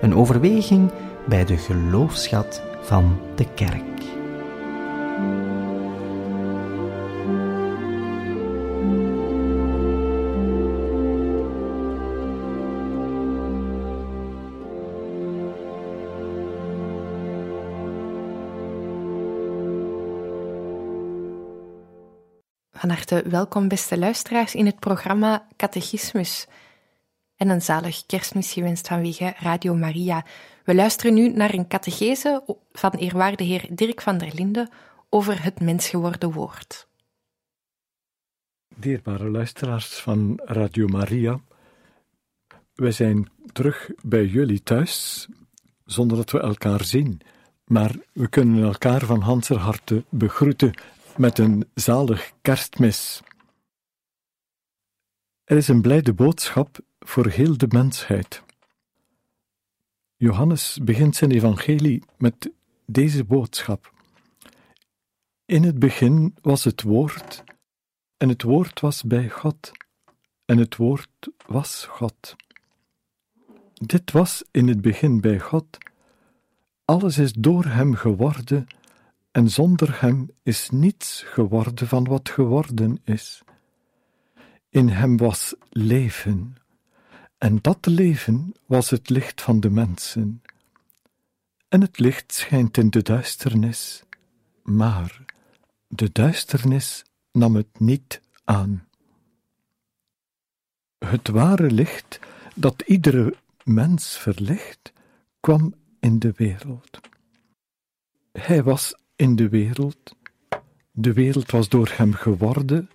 Een overweging bij de geloofschat van de kerk. Van harte welkom, beste luisteraars, in het programma Catechismus. En een zalig kerstmis gewenst vanwege Radio Maria. We luisteren nu naar een catechese van eerwaarde heer Dirk van der Linden over het mensgeworden woord. Dierbare luisteraars van Radio Maria, wij zijn terug bij jullie thuis, zonder dat we elkaar zien, maar we kunnen elkaar van hanser harte begroeten met een zalig kerstmis. Er is een blijde boodschap voor heel de mensheid. Johannes begint zijn evangelie met deze boodschap. In het begin was het woord, en het woord was bij God, en het woord was God. Dit was in het begin bij God. Alles is door hem geworden en zonder hem is niets geworden van wat geworden is. In hem was leven, en dat leven was het licht van de mensen. En het licht schijnt in de duisternis, maar de duisternis nam het niet aan. Het ware licht dat iedere mens verlicht, kwam in de wereld. Hij was in de wereld. De wereld was door hem geworden,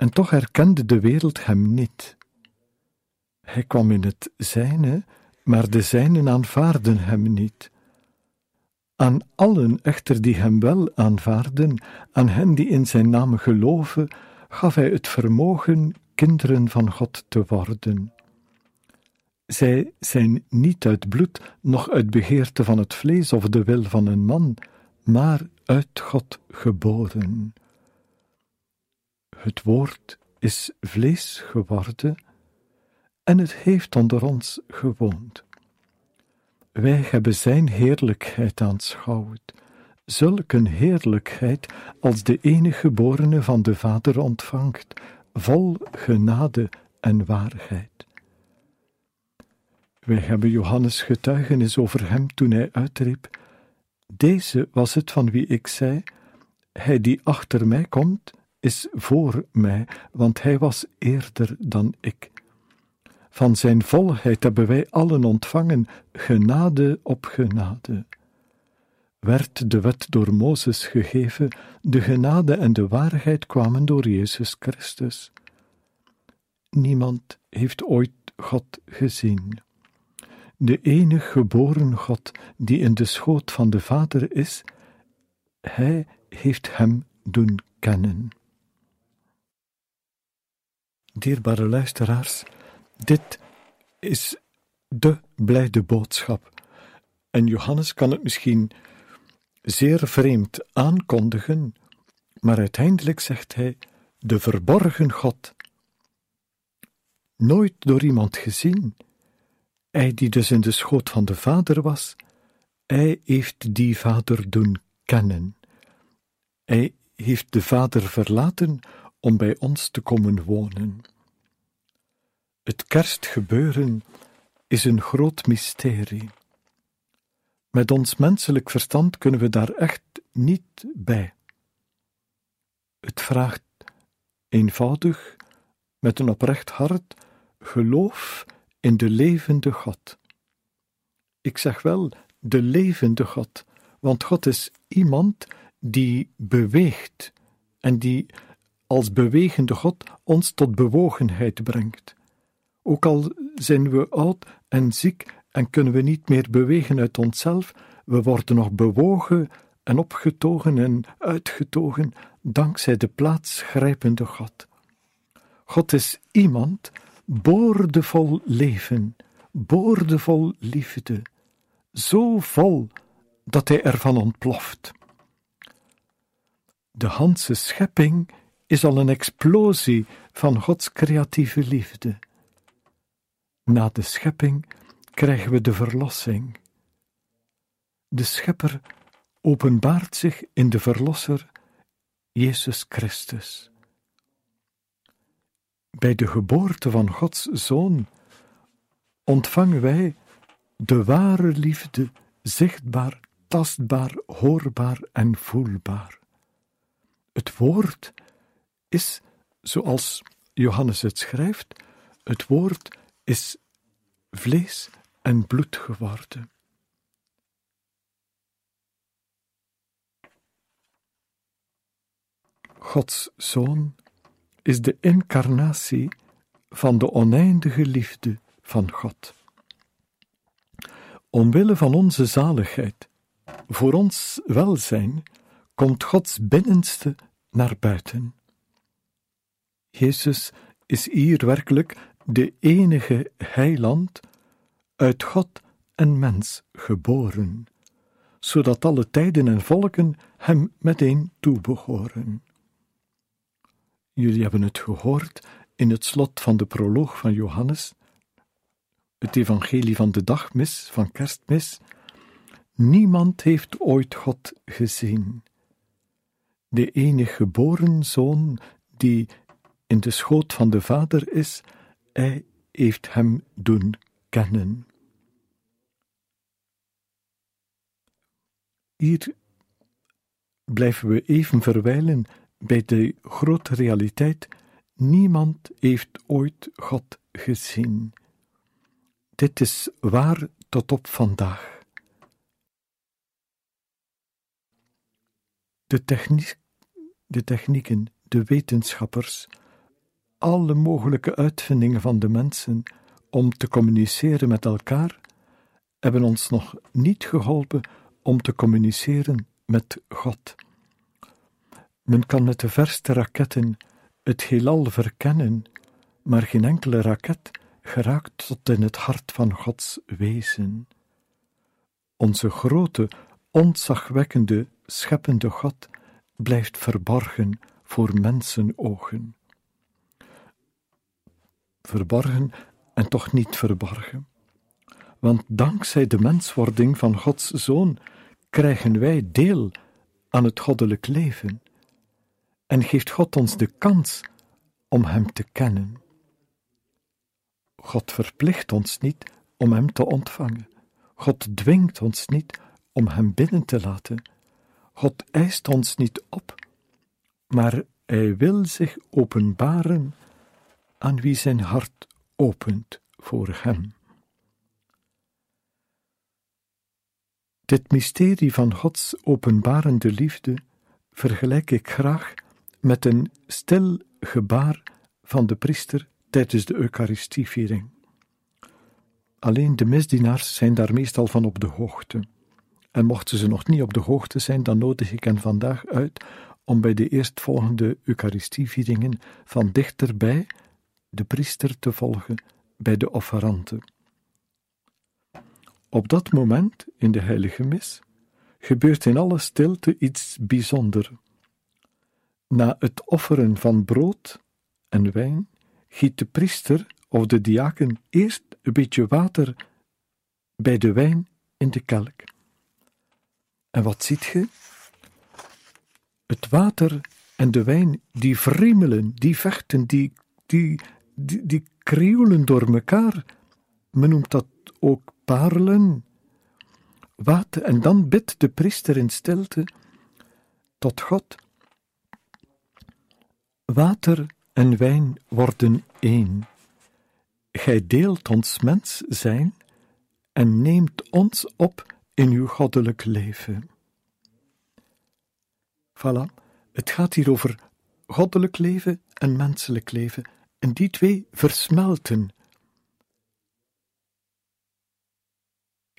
en toch herkende de wereld hem niet. Hij kwam in het zijne, maar de zijnen aanvaarden hem niet. Aan allen echter die hem wel aanvaarden, aan hen die in zijn naam geloven, gaf hij het vermogen kinderen van God te worden. Zij zijn niet uit bloed, noch uit begeerte van het vlees of de wil van een man, maar uit God geboren. Het woord is vlees geworden en het heeft onder ons gewoond. Wij hebben Zijn heerlijkheid aanschouwd, zulk heerlijkheid als de enige geborene van de Vader ontvangt, vol genade en waarheid. Wij hebben Johannes getuigenis over hem toen hij uitriep: Deze was het van wie ik zei: Hij die achter mij komt, is voor mij, want hij was eerder dan ik. Van zijn volheid hebben wij allen ontvangen, genade op genade. Werd de wet door Mozes gegeven, de genade en de waarheid kwamen door Jezus Christus. Niemand heeft ooit God gezien. De enige geboren God die in de schoot van de Vader is, Hij heeft Hem doen kennen. Dierbare luisteraars, dit is de blijde boodschap. En Johannes kan het misschien zeer vreemd aankondigen, maar uiteindelijk zegt hij: de verborgen God. Nooit door iemand gezien. Hij die dus in de schoot van de Vader was, hij heeft die Vader doen kennen. Hij heeft de Vader verlaten om bij ons te komen wonen. Het kerstgebeuren is een groot mysterie. Met ons menselijk verstand kunnen we daar echt niet bij. Het vraagt eenvoudig, met een oprecht hart, geloof in de levende God. Ik zeg wel de levende God, want God is iemand die beweegt en die als bewegende God ons tot bewogenheid brengt. Ook al zijn we oud en ziek en kunnen we niet meer bewegen uit onszelf, we worden nog bewogen en opgetogen en uitgetogen dankzij de plaatsgrijpende God. God is iemand boordevol leven, boordevol liefde, zo vol dat hij ervan ontploft. De Hanse schepping is al een explosie van Gods creatieve liefde. Na de schepping krijgen we de verlossing. De Schepper openbaart zich in de Verlosser, Jezus Christus. Bij de geboorte van Gods Zoon ontvangen wij de ware liefde zichtbaar, tastbaar, hoorbaar en voelbaar. Het woord is, zoals Johannes het schrijft, het woord is vlees en bloed geworden. Gods Zoon is de incarnatie van de oneindige liefde van God. Omwille van onze zaligheid, voor ons welzijn, komt Gods binnenste naar buiten. Jezus is hier werkelijk de enige heiland uit God en mens geboren, zodat alle tijden en volken hem meteen toebehoren. Jullie hebben het gehoord in het slot van de proloog van Johannes, het evangelie van de dagmis, van kerstmis. Niemand heeft ooit God gezien. De enige geboren zoon die in de schoot van de Vader is, hij heeft hem doen kennen. Hier blijven we even verwijlen bij de grote realiteit: niemand heeft ooit God gezien. Dit is waar tot op vandaag. De, techniek, de technieken, de wetenschappers, alle mogelijke uitvindingen van de mensen om te communiceren met elkaar, hebben ons nog niet geholpen om te communiceren met God. Men kan met de verste raketten het heelal verkennen, maar geen enkele raket geraakt tot in het hart van Gods wezen. Onze grote, ontzagwekkende, scheppende God blijft verborgen voor mensenogen. Verborgen en toch niet verborgen. Want dankzij de menswording van Gods Zoon krijgen wij deel aan het goddelijk leven en geeft God ons de kans om Hem te kennen. God verplicht ons niet om Hem te ontvangen. God dwingt ons niet om Hem binnen te laten. God eist ons niet op, maar Hij wil zich openbaren aan wie zijn hart opent voor Hem. Dit mysterie van Gods openbarende liefde vergelijk ik graag met een stil gebaar van de priester tijdens de Eucharistieviering. Alleen de misdienaars zijn daar meestal van op de hoogte. En mochten ze nog niet op de hoogte zijn, dan nodig ik hen vandaag uit om bij de eerstvolgende Eucharistievieringen van dichterbij de priester te volgen bij de offeranten. Op dat moment in de heilige mis gebeurt in alle stilte iets bijzonders. Na het offeren van brood en wijn giet de priester of de diaken eerst een beetje water bij de wijn in de kelk. En wat ziet je? Het water en de wijn die friemelen, die vechten, die, die, die, die krioelen door elkaar. Men noemt dat ook parelen. Water, en dan bidt de priester in stilte tot God Water en wijn worden één. Gij deelt ons mens zijn en neemt ons op in uw goddelijk leven. Voilà, het gaat hier over goddelijk leven en menselijk leven, en die twee versmelten.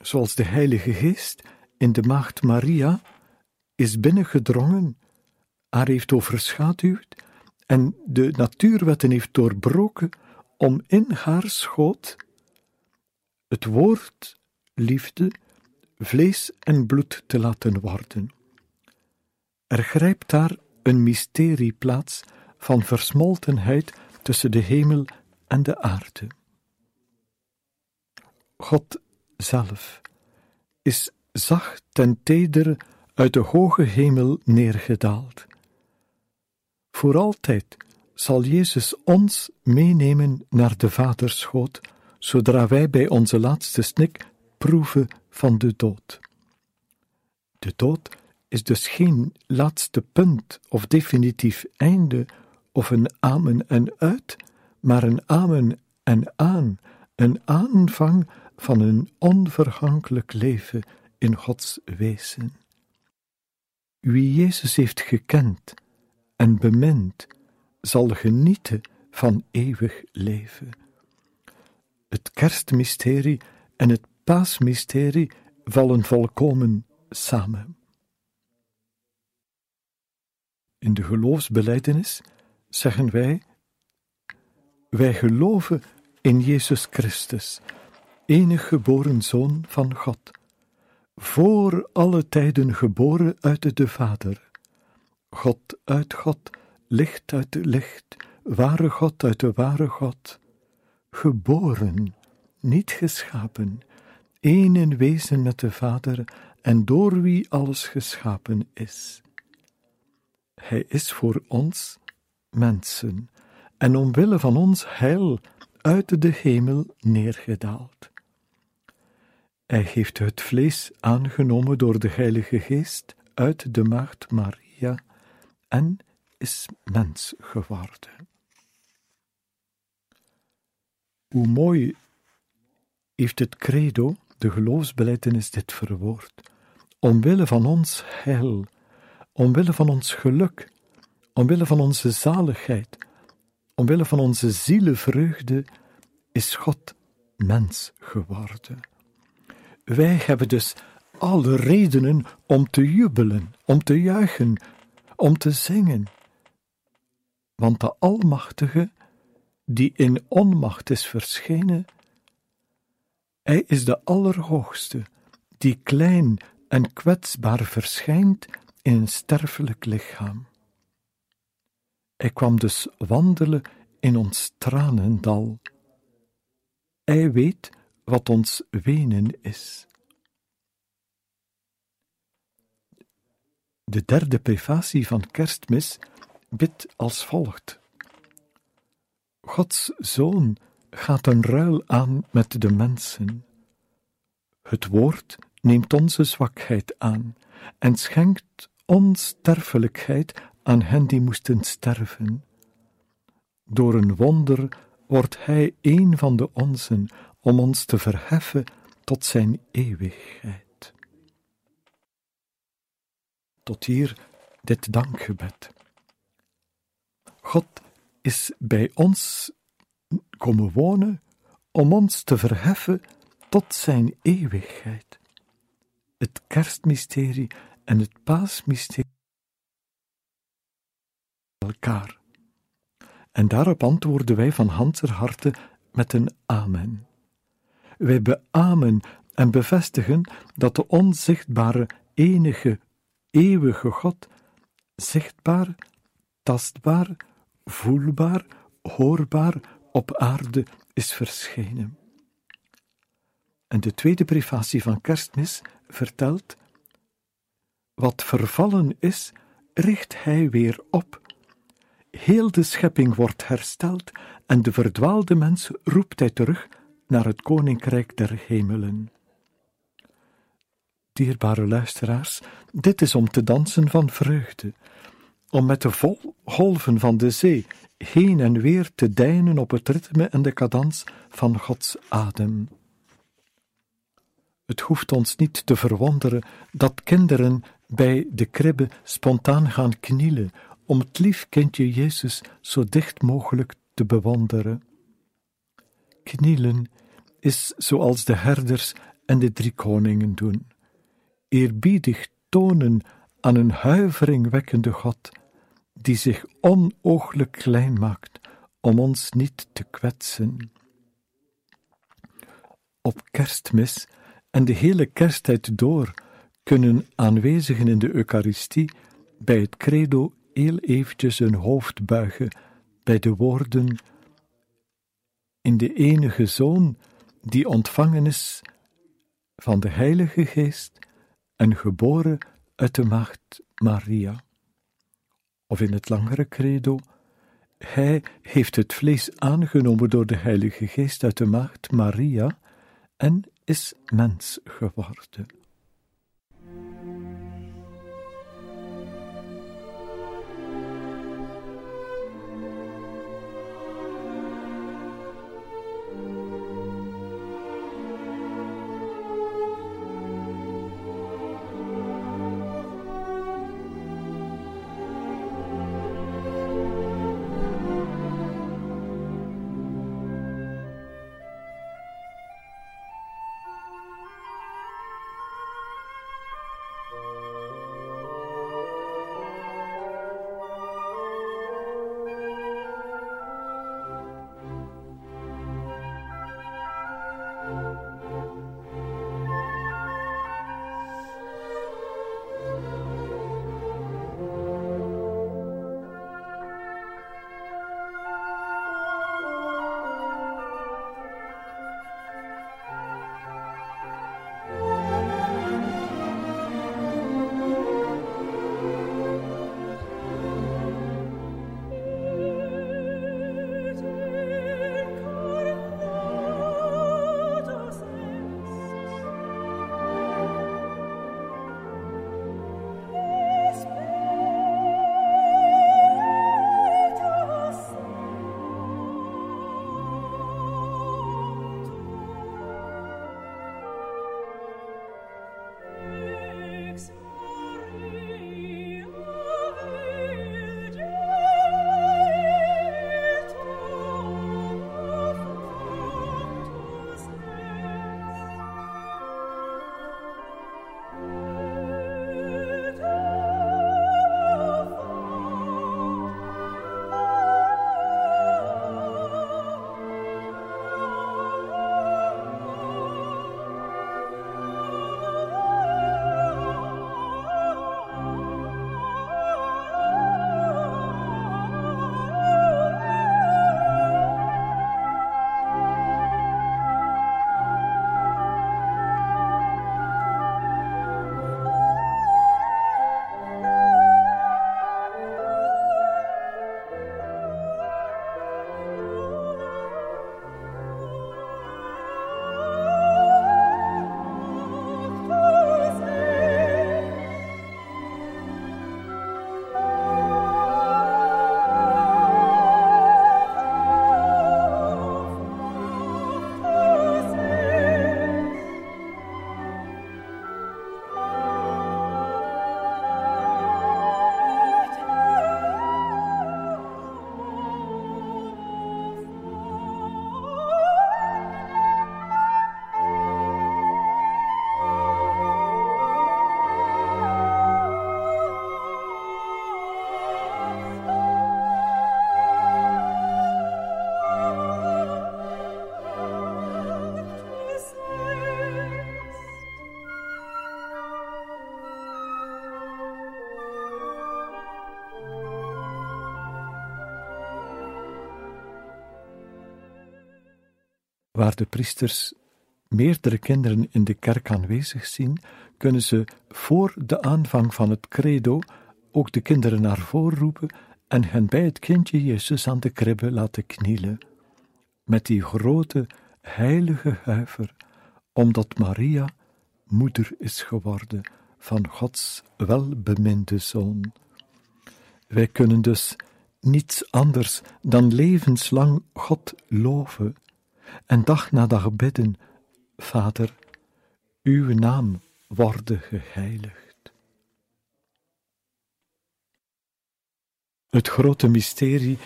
zoals de Heilige Geest in de Maagd Maria is binnengedrongen, haar heeft overschaduwd en de natuurwetten heeft doorbroken om in haar schoot het woord, liefde, vlees en bloed te laten worden. Er grijpt daar een mysterie plaats van versmoltenheid tussen de hemel en de aarde. God zelf is zacht en teder uit de hoge hemel neergedaald. Voor altijd zal Jezus ons meenemen naar de Vaderschoot, zodra wij bij onze laatste snik proeven van de dood. De dood is dus geen laatste punt of definitief einde of een amen en uit, maar een amen en aan, een aanvang van een onvergankelijk leven in Gods wezen. Wie Jezus heeft gekend en bemind, zal genieten van eeuwig leven. Het kerstmysterie en het paasmysterie vallen volkomen samen. In de geloofsbeleidenis zeggen wij: Wij geloven in Jezus Christus, enig geboren Zoon van God, voor alle tijden geboren uit de Vader, God uit God, licht uit licht, ware God uit de ware God, geboren, niet geschapen, één in wezen met de Vader en door wie alles geschapen is. Hij is voor ons mensen en omwille van ons heil uit de hemel neergedaald. Hij heeft het vlees aangenomen door de Heilige Geest uit de Maagd Maria en is mens geworden. Hoe mooi heeft het credo, de geloofsbelijdenis, dit verwoord. Omwille van ons heil, omwille van ons geluk, omwille van onze zaligheid, omwille van onze zielenvreugde, is God mens geworden. Wij hebben dus alle redenen om te jubelen, om te juichen, om te zingen. Want de Almachtige, die in onmacht is verschenen, hij is de Allerhoogste, die klein en kwetsbaar verschijnt in een sterfelijk lichaam. Hij kwam dus wandelen in ons tranendal. Hij weet wat ons wenen is. De derde prefatie van Kerstmis bidt als volgt: Gods Zoon gaat een ruil aan met de mensen. Het woord neemt onze zwakheid aan en schenkt onsterfelijkheid aan hen die moesten sterven. Door een wonder wordt Hij een van de onzen om ons te verheffen tot Zijn eeuwigheid. Tot hier dit dankgebed. God is bij ons komen wonen om ons te verheffen tot Zijn eeuwigheid. Het kerstmysterie en het paasmysterie elkaar. En daarop antwoorden wij van Hanser harte met een amen. Wij beamen en bevestigen dat de onzichtbare, enige, eeuwige God zichtbaar, tastbaar, voelbaar, hoorbaar op aarde is verschenen. En de tweede privatie van Kerstmis vertelt: Wat vervallen is, richt hij weer op. Heel de schepping wordt hersteld en de verdwaalde mens roept hij terug naar het koninkrijk der hemelen. Dierbare luisteraars, dit is om te dansen van vreugde, om met de golven van de zee heen en weer te deinen op het ritme en de cadans van Gods adem. Het hoeft ons niet te verwonderen dat kinderen bij de kribbe spontaan gaan knielen om het lief kindje Jezus zo dicht mogelijk te bewonderen. Knielen is zoals de herders en de drie koningen doen. Eerbiedig tonen aan een huiveringwekkende God, die zich onooglijk klein maakt om ons niet te kwetsen. Op kerstmis en de hele kersttijd door kunnen aanwezigen in de Eucharistie bij het credo heel eventjes hun hoofd buigen bij de woorden in de enige Zoon die ontvangen is van de Heilige Geest en geboren uit de maagd Maria. Of in het langere credo, Hij heeft het vlees aangenomen door de Heilige Geest uit de maagd Maria en is mens geworden. De priesters meerdere kinderen in de kerk aanwezig zien, kunnen ze voor de aanvang van het credo ook de kinderen naar voren roepen en hen bij het kindje Jezus aan de kribbe laten knielen, met die grote heilige huiver, omdat Maria moeder is geworden van Gods welbeminde Zoon. Wij kunnen dus niets anders dan levenslang God loven en dag na dag bidden, Vader, uw naam worden geheiligd. Het grote mysterie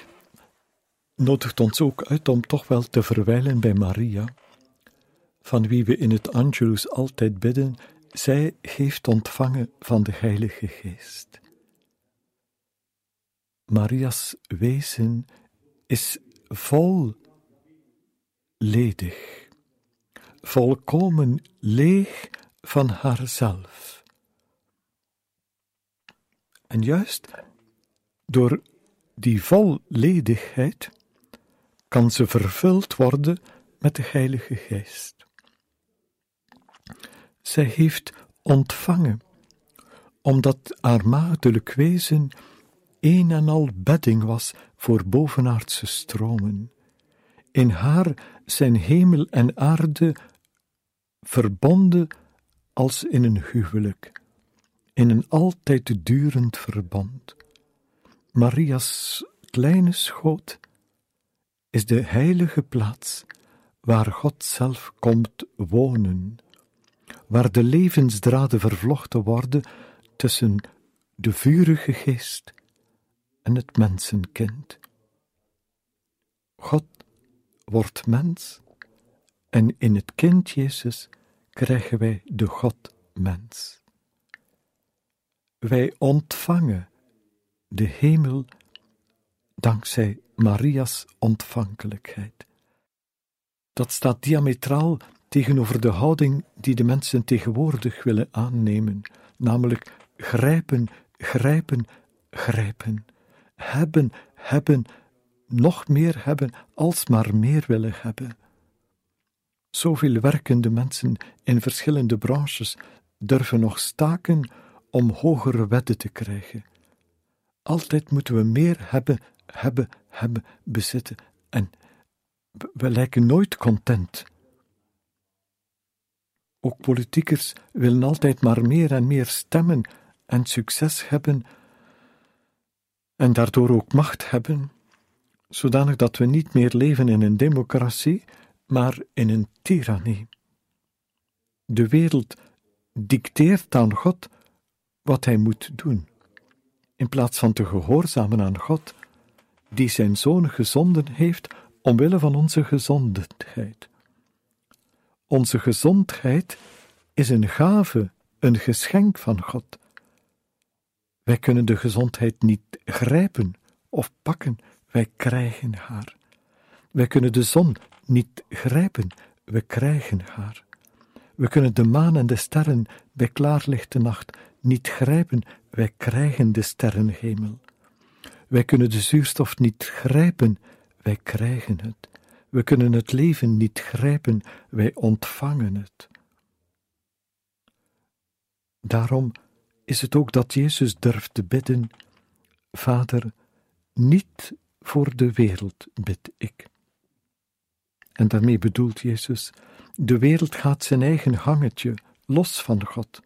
nodigt ons ook uit om toch wel te verwijlen bij Maria. van wie we in het Angelus altijd bidden, zij heeft ontvangen van de Heilige Geest. Maria's wezen is vol ledig, volkomen leeg van haarzelf. En juist door die volledigheid kan ze vervuld worden met de Heilige Geest. Zij heeft ontvangen, omdat haar maagdelijk wezen een en al bedding was voor bovenaardse stromen. In haar zijn hemel en aarde verbonden als in een huwelijk, in een altijd durend verband. Maria's kleine schoot is de heilige plaats waar God zelf komt wonen, waar de levensdraden vervlochten worden tussen de vurige geest en het mensenkind. God wordt mens en in het kind Jezus krijgen wij de God-mens. Wij ontvangen de hemel dankzij Maria's ontvankelijkheid. Dat staat diametraal tegenover de houding die de mensen tegenwoordig willen aannemen, namelijk grijpen, grijpen, grijpen, hebben, hebben, nog meer hebben, alsmaar meer willen hebben. Zoveel werkende mensen in verschillende branches durven nog staken om hogere wetten te krijgen. Altijd moeten we meer hebben, hebben, hebben, bezitten en we lijken nooit content. Ook politiekers willen altijd maar meer en meer stemmen en succes hebben en daardoor ook macht hebben, zodanig dat we niet meer leven in een democratie, maar in een tirannie. De wereld dicteert aan God wat hij moet doen, in plaats van te gehoorzamen aan God, die zijn zoon gezonden heeft omwille van onze gezondheid. Onze gezondheid is een gave, een geschenk van God. Wij kunnen de gezondheid niet grijpen of pakken, wij krijgen haar. Wij kunnen de zon niet grijpen, we krijgen haar. We kunnen de maan en de sterren bij klaarlichte nacht niet grijpen, wij krijgen de sterrenhemel. Wij kunnen de zuurstof niet grijpen, wij krijgen het. We kunnen het leven niet grijpen, wij ontvangen het. Daarom is het ook dat Jezus durft te bidden: Vader, niet voor de wereld bid ik. En daarmee bedoelt Jezus: de wereld gaat zijn eigen hangetje, los van God.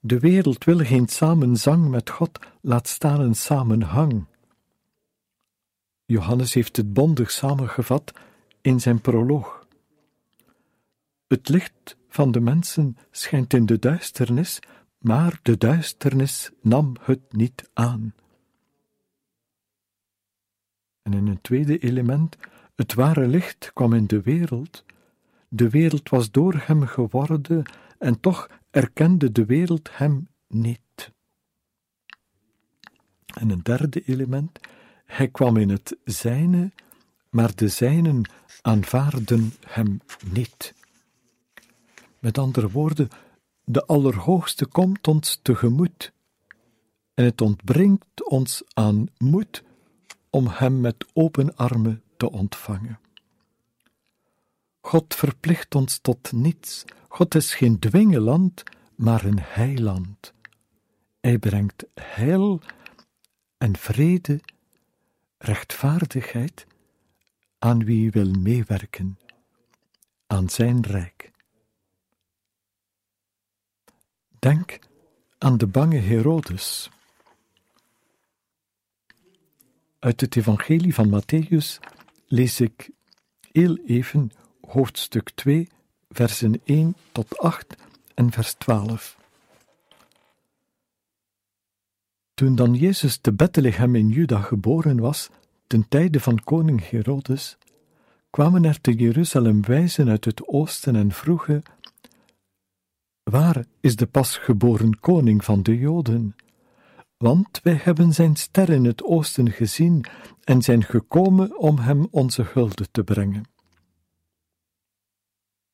De wereld wil geen samenzang met God, laat staan een samenhang. Johannes heeft het bondig samengevat in zijn proloog. Het licht van de mensen schijnt in de duisternis, maar de duisternis nam het niet aan. En in een tweede element, het ware licht kwam in de wereld, de wereld was door hem geworden en toch erkende de wereld hem niet. En een derde element, hij kwam in het zijne, maar de zijnen aanvaarden hem niet. Met andere woorden, de Allerhoogste komt ons tegemoet, en het ontbrengt ons aan moed om Hem met open armen te ontvangen. God verplicht ons tot niets. God is geen dwingeland, maar een heiland. Hij brengt heil en vrede, rechtvaardigheid aan wie wil meewerken aan zijn rijk. Denk aan de bange Herodes. Uit het Evangelie van Matthäus lees ik heel even hoofdstuk 2, versen 1 tot 8 en vers 12. Toen dan Jezus te Bethlehem in Juda geboren was, ten tijde van koning Herodes, kwamen er te Jeruzalem wijzen uit het oosten en vroegen: Waar is de pasgeboren koning van de Joden? Want wij hebben zijn ster in het oosten gezien en zijn gekomen om hem onze hulde te brengen.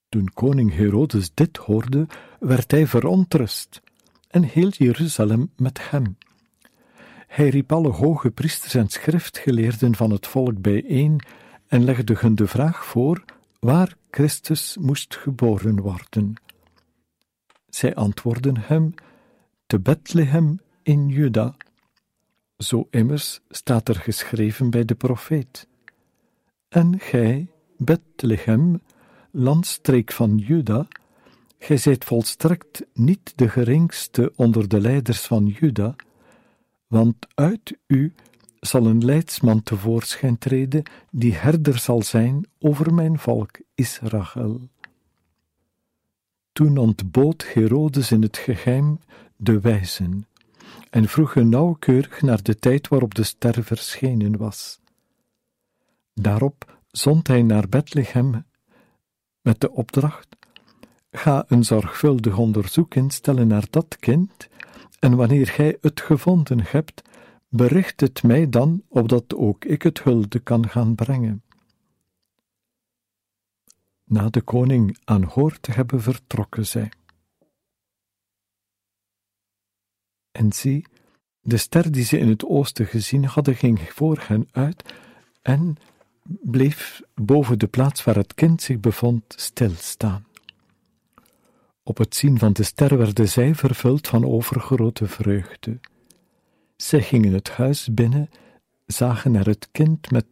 Toen koning Herodes dit hoorde, werd hij verontrust en heel Jeruzalem met hem. Hij riep alle hoge priesters en schriftgeleerden van het volk bijeen en legde hun de vraag voor waar Christus moest geboren worden. Zij antwoordden hem: te Bethlehem in Juda. Zo immers staat er geschreven bij de profeet. En gij, Bethlehem, landstreek van Juda, gij zijt volstrekt niet de geringste onder de leiders van Juda, want uit u zal een leidsman tevoorschijn treden, die herder zal zijn over mijn volk Israël. Toen ontbood Herodes in het geheim de wijzen en vroeg hun nauwkeurig naar de tijd waarop de ster verschenen was. Daarop zond hij naar Bethlehem met de opdracht: Ga een zorgvuldig onderzoek instellen naar dat kind, en wanneer gij het gevonden hebt, bericht het mij dan, opdat ook ik het hulde kan gaan brengen. Na de koning aanhoord te hebben vertrokken zij. En zie, de ster die ze in het oosten gezien hadden, ging voor hen uit en bleef boven de plaats waar het kind zich bevond stilstaan. Op het zien van de ster werden zij vervuld van overgrote vreugde. Zij gingen het huis binnen, zagen er het kind met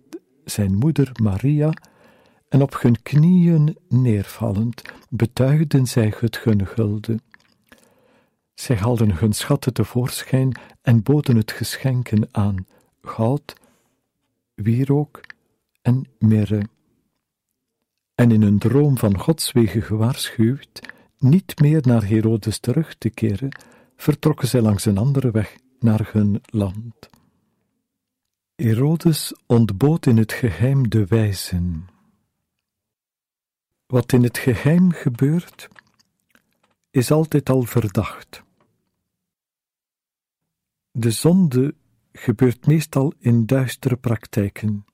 zijn moeder Maria, en op hun knieën neervallend betuigden zij het hun gulde. Zij haalden hun schatten tevoorschijn en boden het geschenken aan: goud, wierook en mirre. En in een droom van Gods wegen gewaarschuwd, niet meer naar Herodes terug te keren, vertrokken zij langs een andere weg naar hun land. Herodes ontbood in het geheim de wijzen. Wat in het geheim gebeurt, is altijd al verdacht. De zonde gebeurt meestal in duistere praktijken,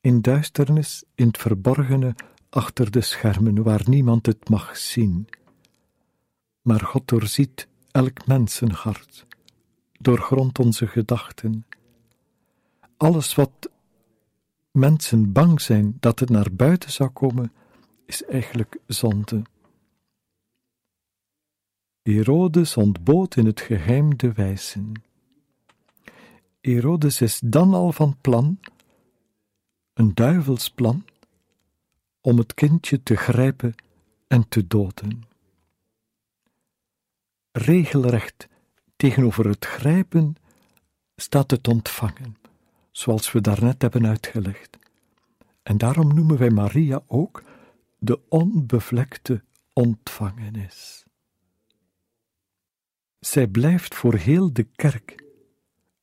in duisternis, in het verborgene, achter de schermen, waar niemand het mag zien. Maar God doorziet elk mensenhart, doorgrondt onze gedachten. Alles wat mensen bang zijn dat het naar buiten zou komen, is eigenlijk zonde. Herodes ontbood in het geheim de wijzen. Herodes is dan al van plan, een duivelsplan, om het kindje te grijpen en te doden. Regelrecht tegenover het grijpen staat het ontvangen, zoals we daarnet hebben uitgelegd. En daarom noemen wij Maria ook de onbevlekte ontvangenis. Zij blijft voor heel de kerk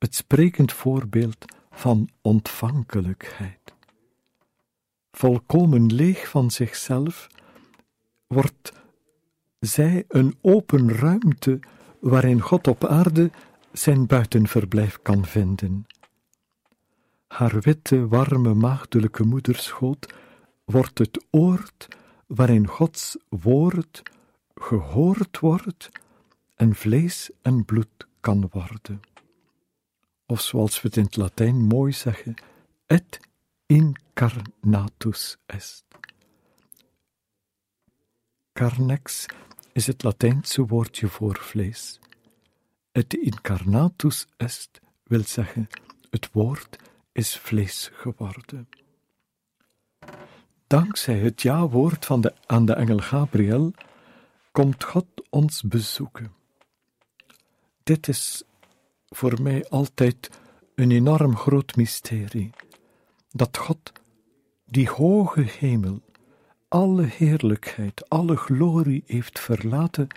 het sprekend voorbeeld van ontvankelijkheid. Volkomen leeg van zichzelf wordt zij een open ruimte waarin God op aarde zijn buitenverblijf kan vinden. Haar witte, warme, maagdelijke moederschoot wordt het oord waarin Gods woord gehoord wordt en vlees en bloed kan worden. Of zoals we het in het Latijn mooi zeggen, et incarnatus est. Carnex is het Latijnse woordje voor vlees. Et incarnatus est wil zeggen, het woord is vlees geworden. Dankzij het ja-woord van de, aan de engel Gabriel komt God ons bezoeken. Dit is voor mij altijd een enorm groot mysterie. Dat God, die hoge hemel, alle heerlijkheid, alle glorie heeft verlaten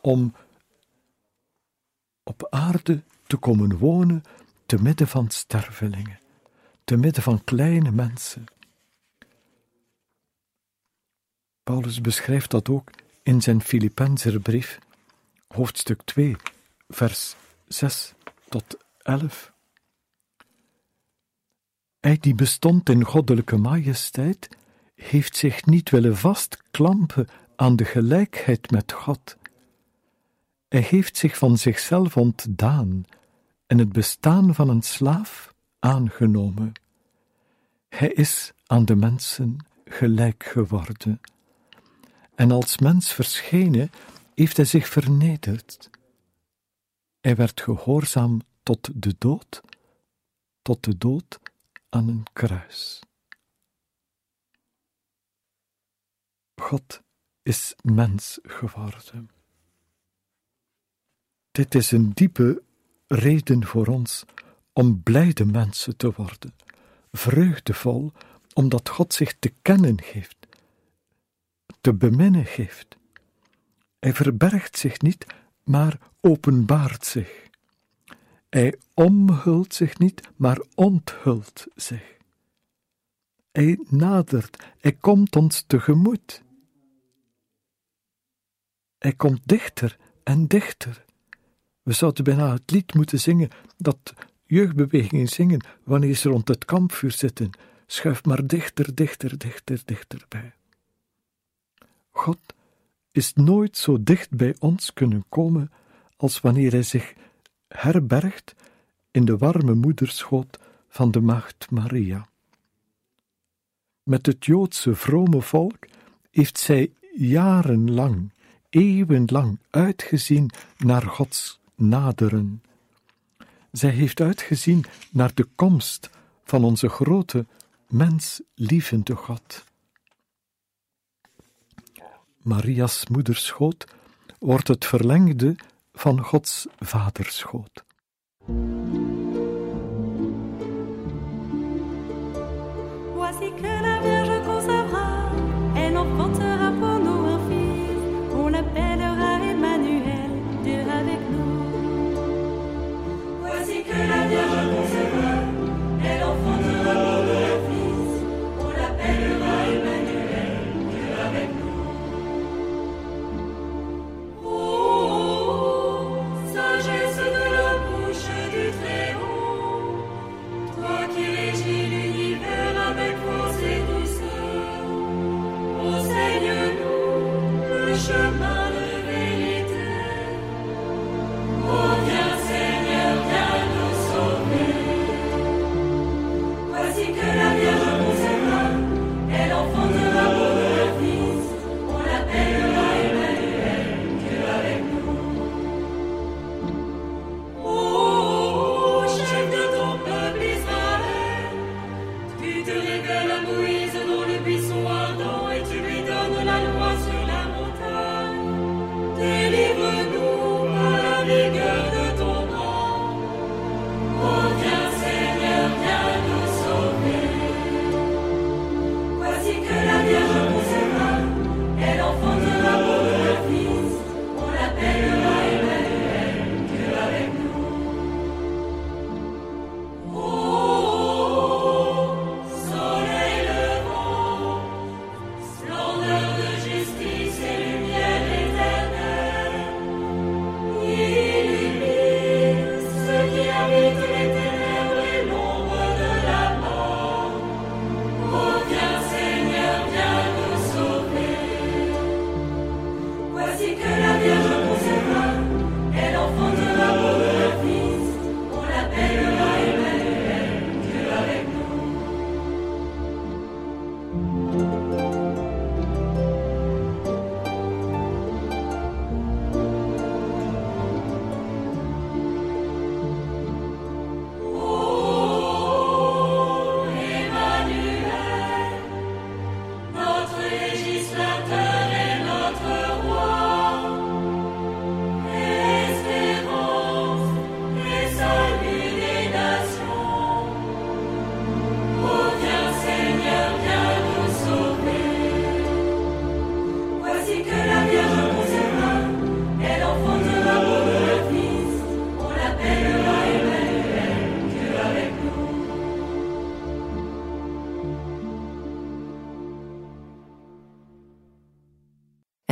om op aarde te komen wonen te midden van stervelingen, te midden van kleine mensen. Paulus beschrijft dat ook in zijn Filippenserbrief, hoofdstuk 2, vers 6 tot 11. Hij die bestond in goddelijke majesteit, heeft zich niet willen vastklampen aan de gelijkheid met God. Hij heeft zich van zichzelf ontdaan en het bestaan van een slaaf aangenomen. Hij is aan de mensen gelijk geworden. En als mens verschenen, heeft hij zich vernederd. Hij werd gehoorzaam tot de dood, tot de dood aan een kruis. God is mens geworden. Dit is een diepe reden voor ons om blijde mensen te worden, vreugdevol, omdat God zich te kennen geeft, te beminnen geeft. Hij verbergt zich niet, maar openbaart zich. Hij omhult zich niet, maar onthult zich. Hij nadert, hij komt ons tegemoet. Hij komt dichter en dichter. We zouden bijna het lied moeten zingen dat jeugdbewegingen zingen wanneer ze rond het kampvuur zitten. Schuif maar dichter, dichter, dichter, dichterbij. God is nooit zo dicht bij ons kunnen komen als wanneer hij zich herbergt in de warme moederschoot van de Maagd Maria. Met het Joodse vrome volk heeft zij jarenlang, eeuwenlang uitgezien naar Gods naderen. Zij heeft uitgezien naar de komst van onze grote, menslievende God. Maria's moederschoot wordt het verlengde van Gods vaderschoot.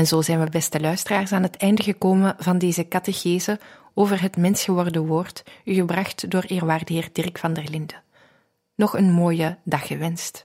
En zo zijn we, beste luisteraars, aan het einde gekomen van deze catechese over het mensgeworden woord, u gebracht door eerwaarde heer Dirk van der Linden. Nog een mooie dag gewenst.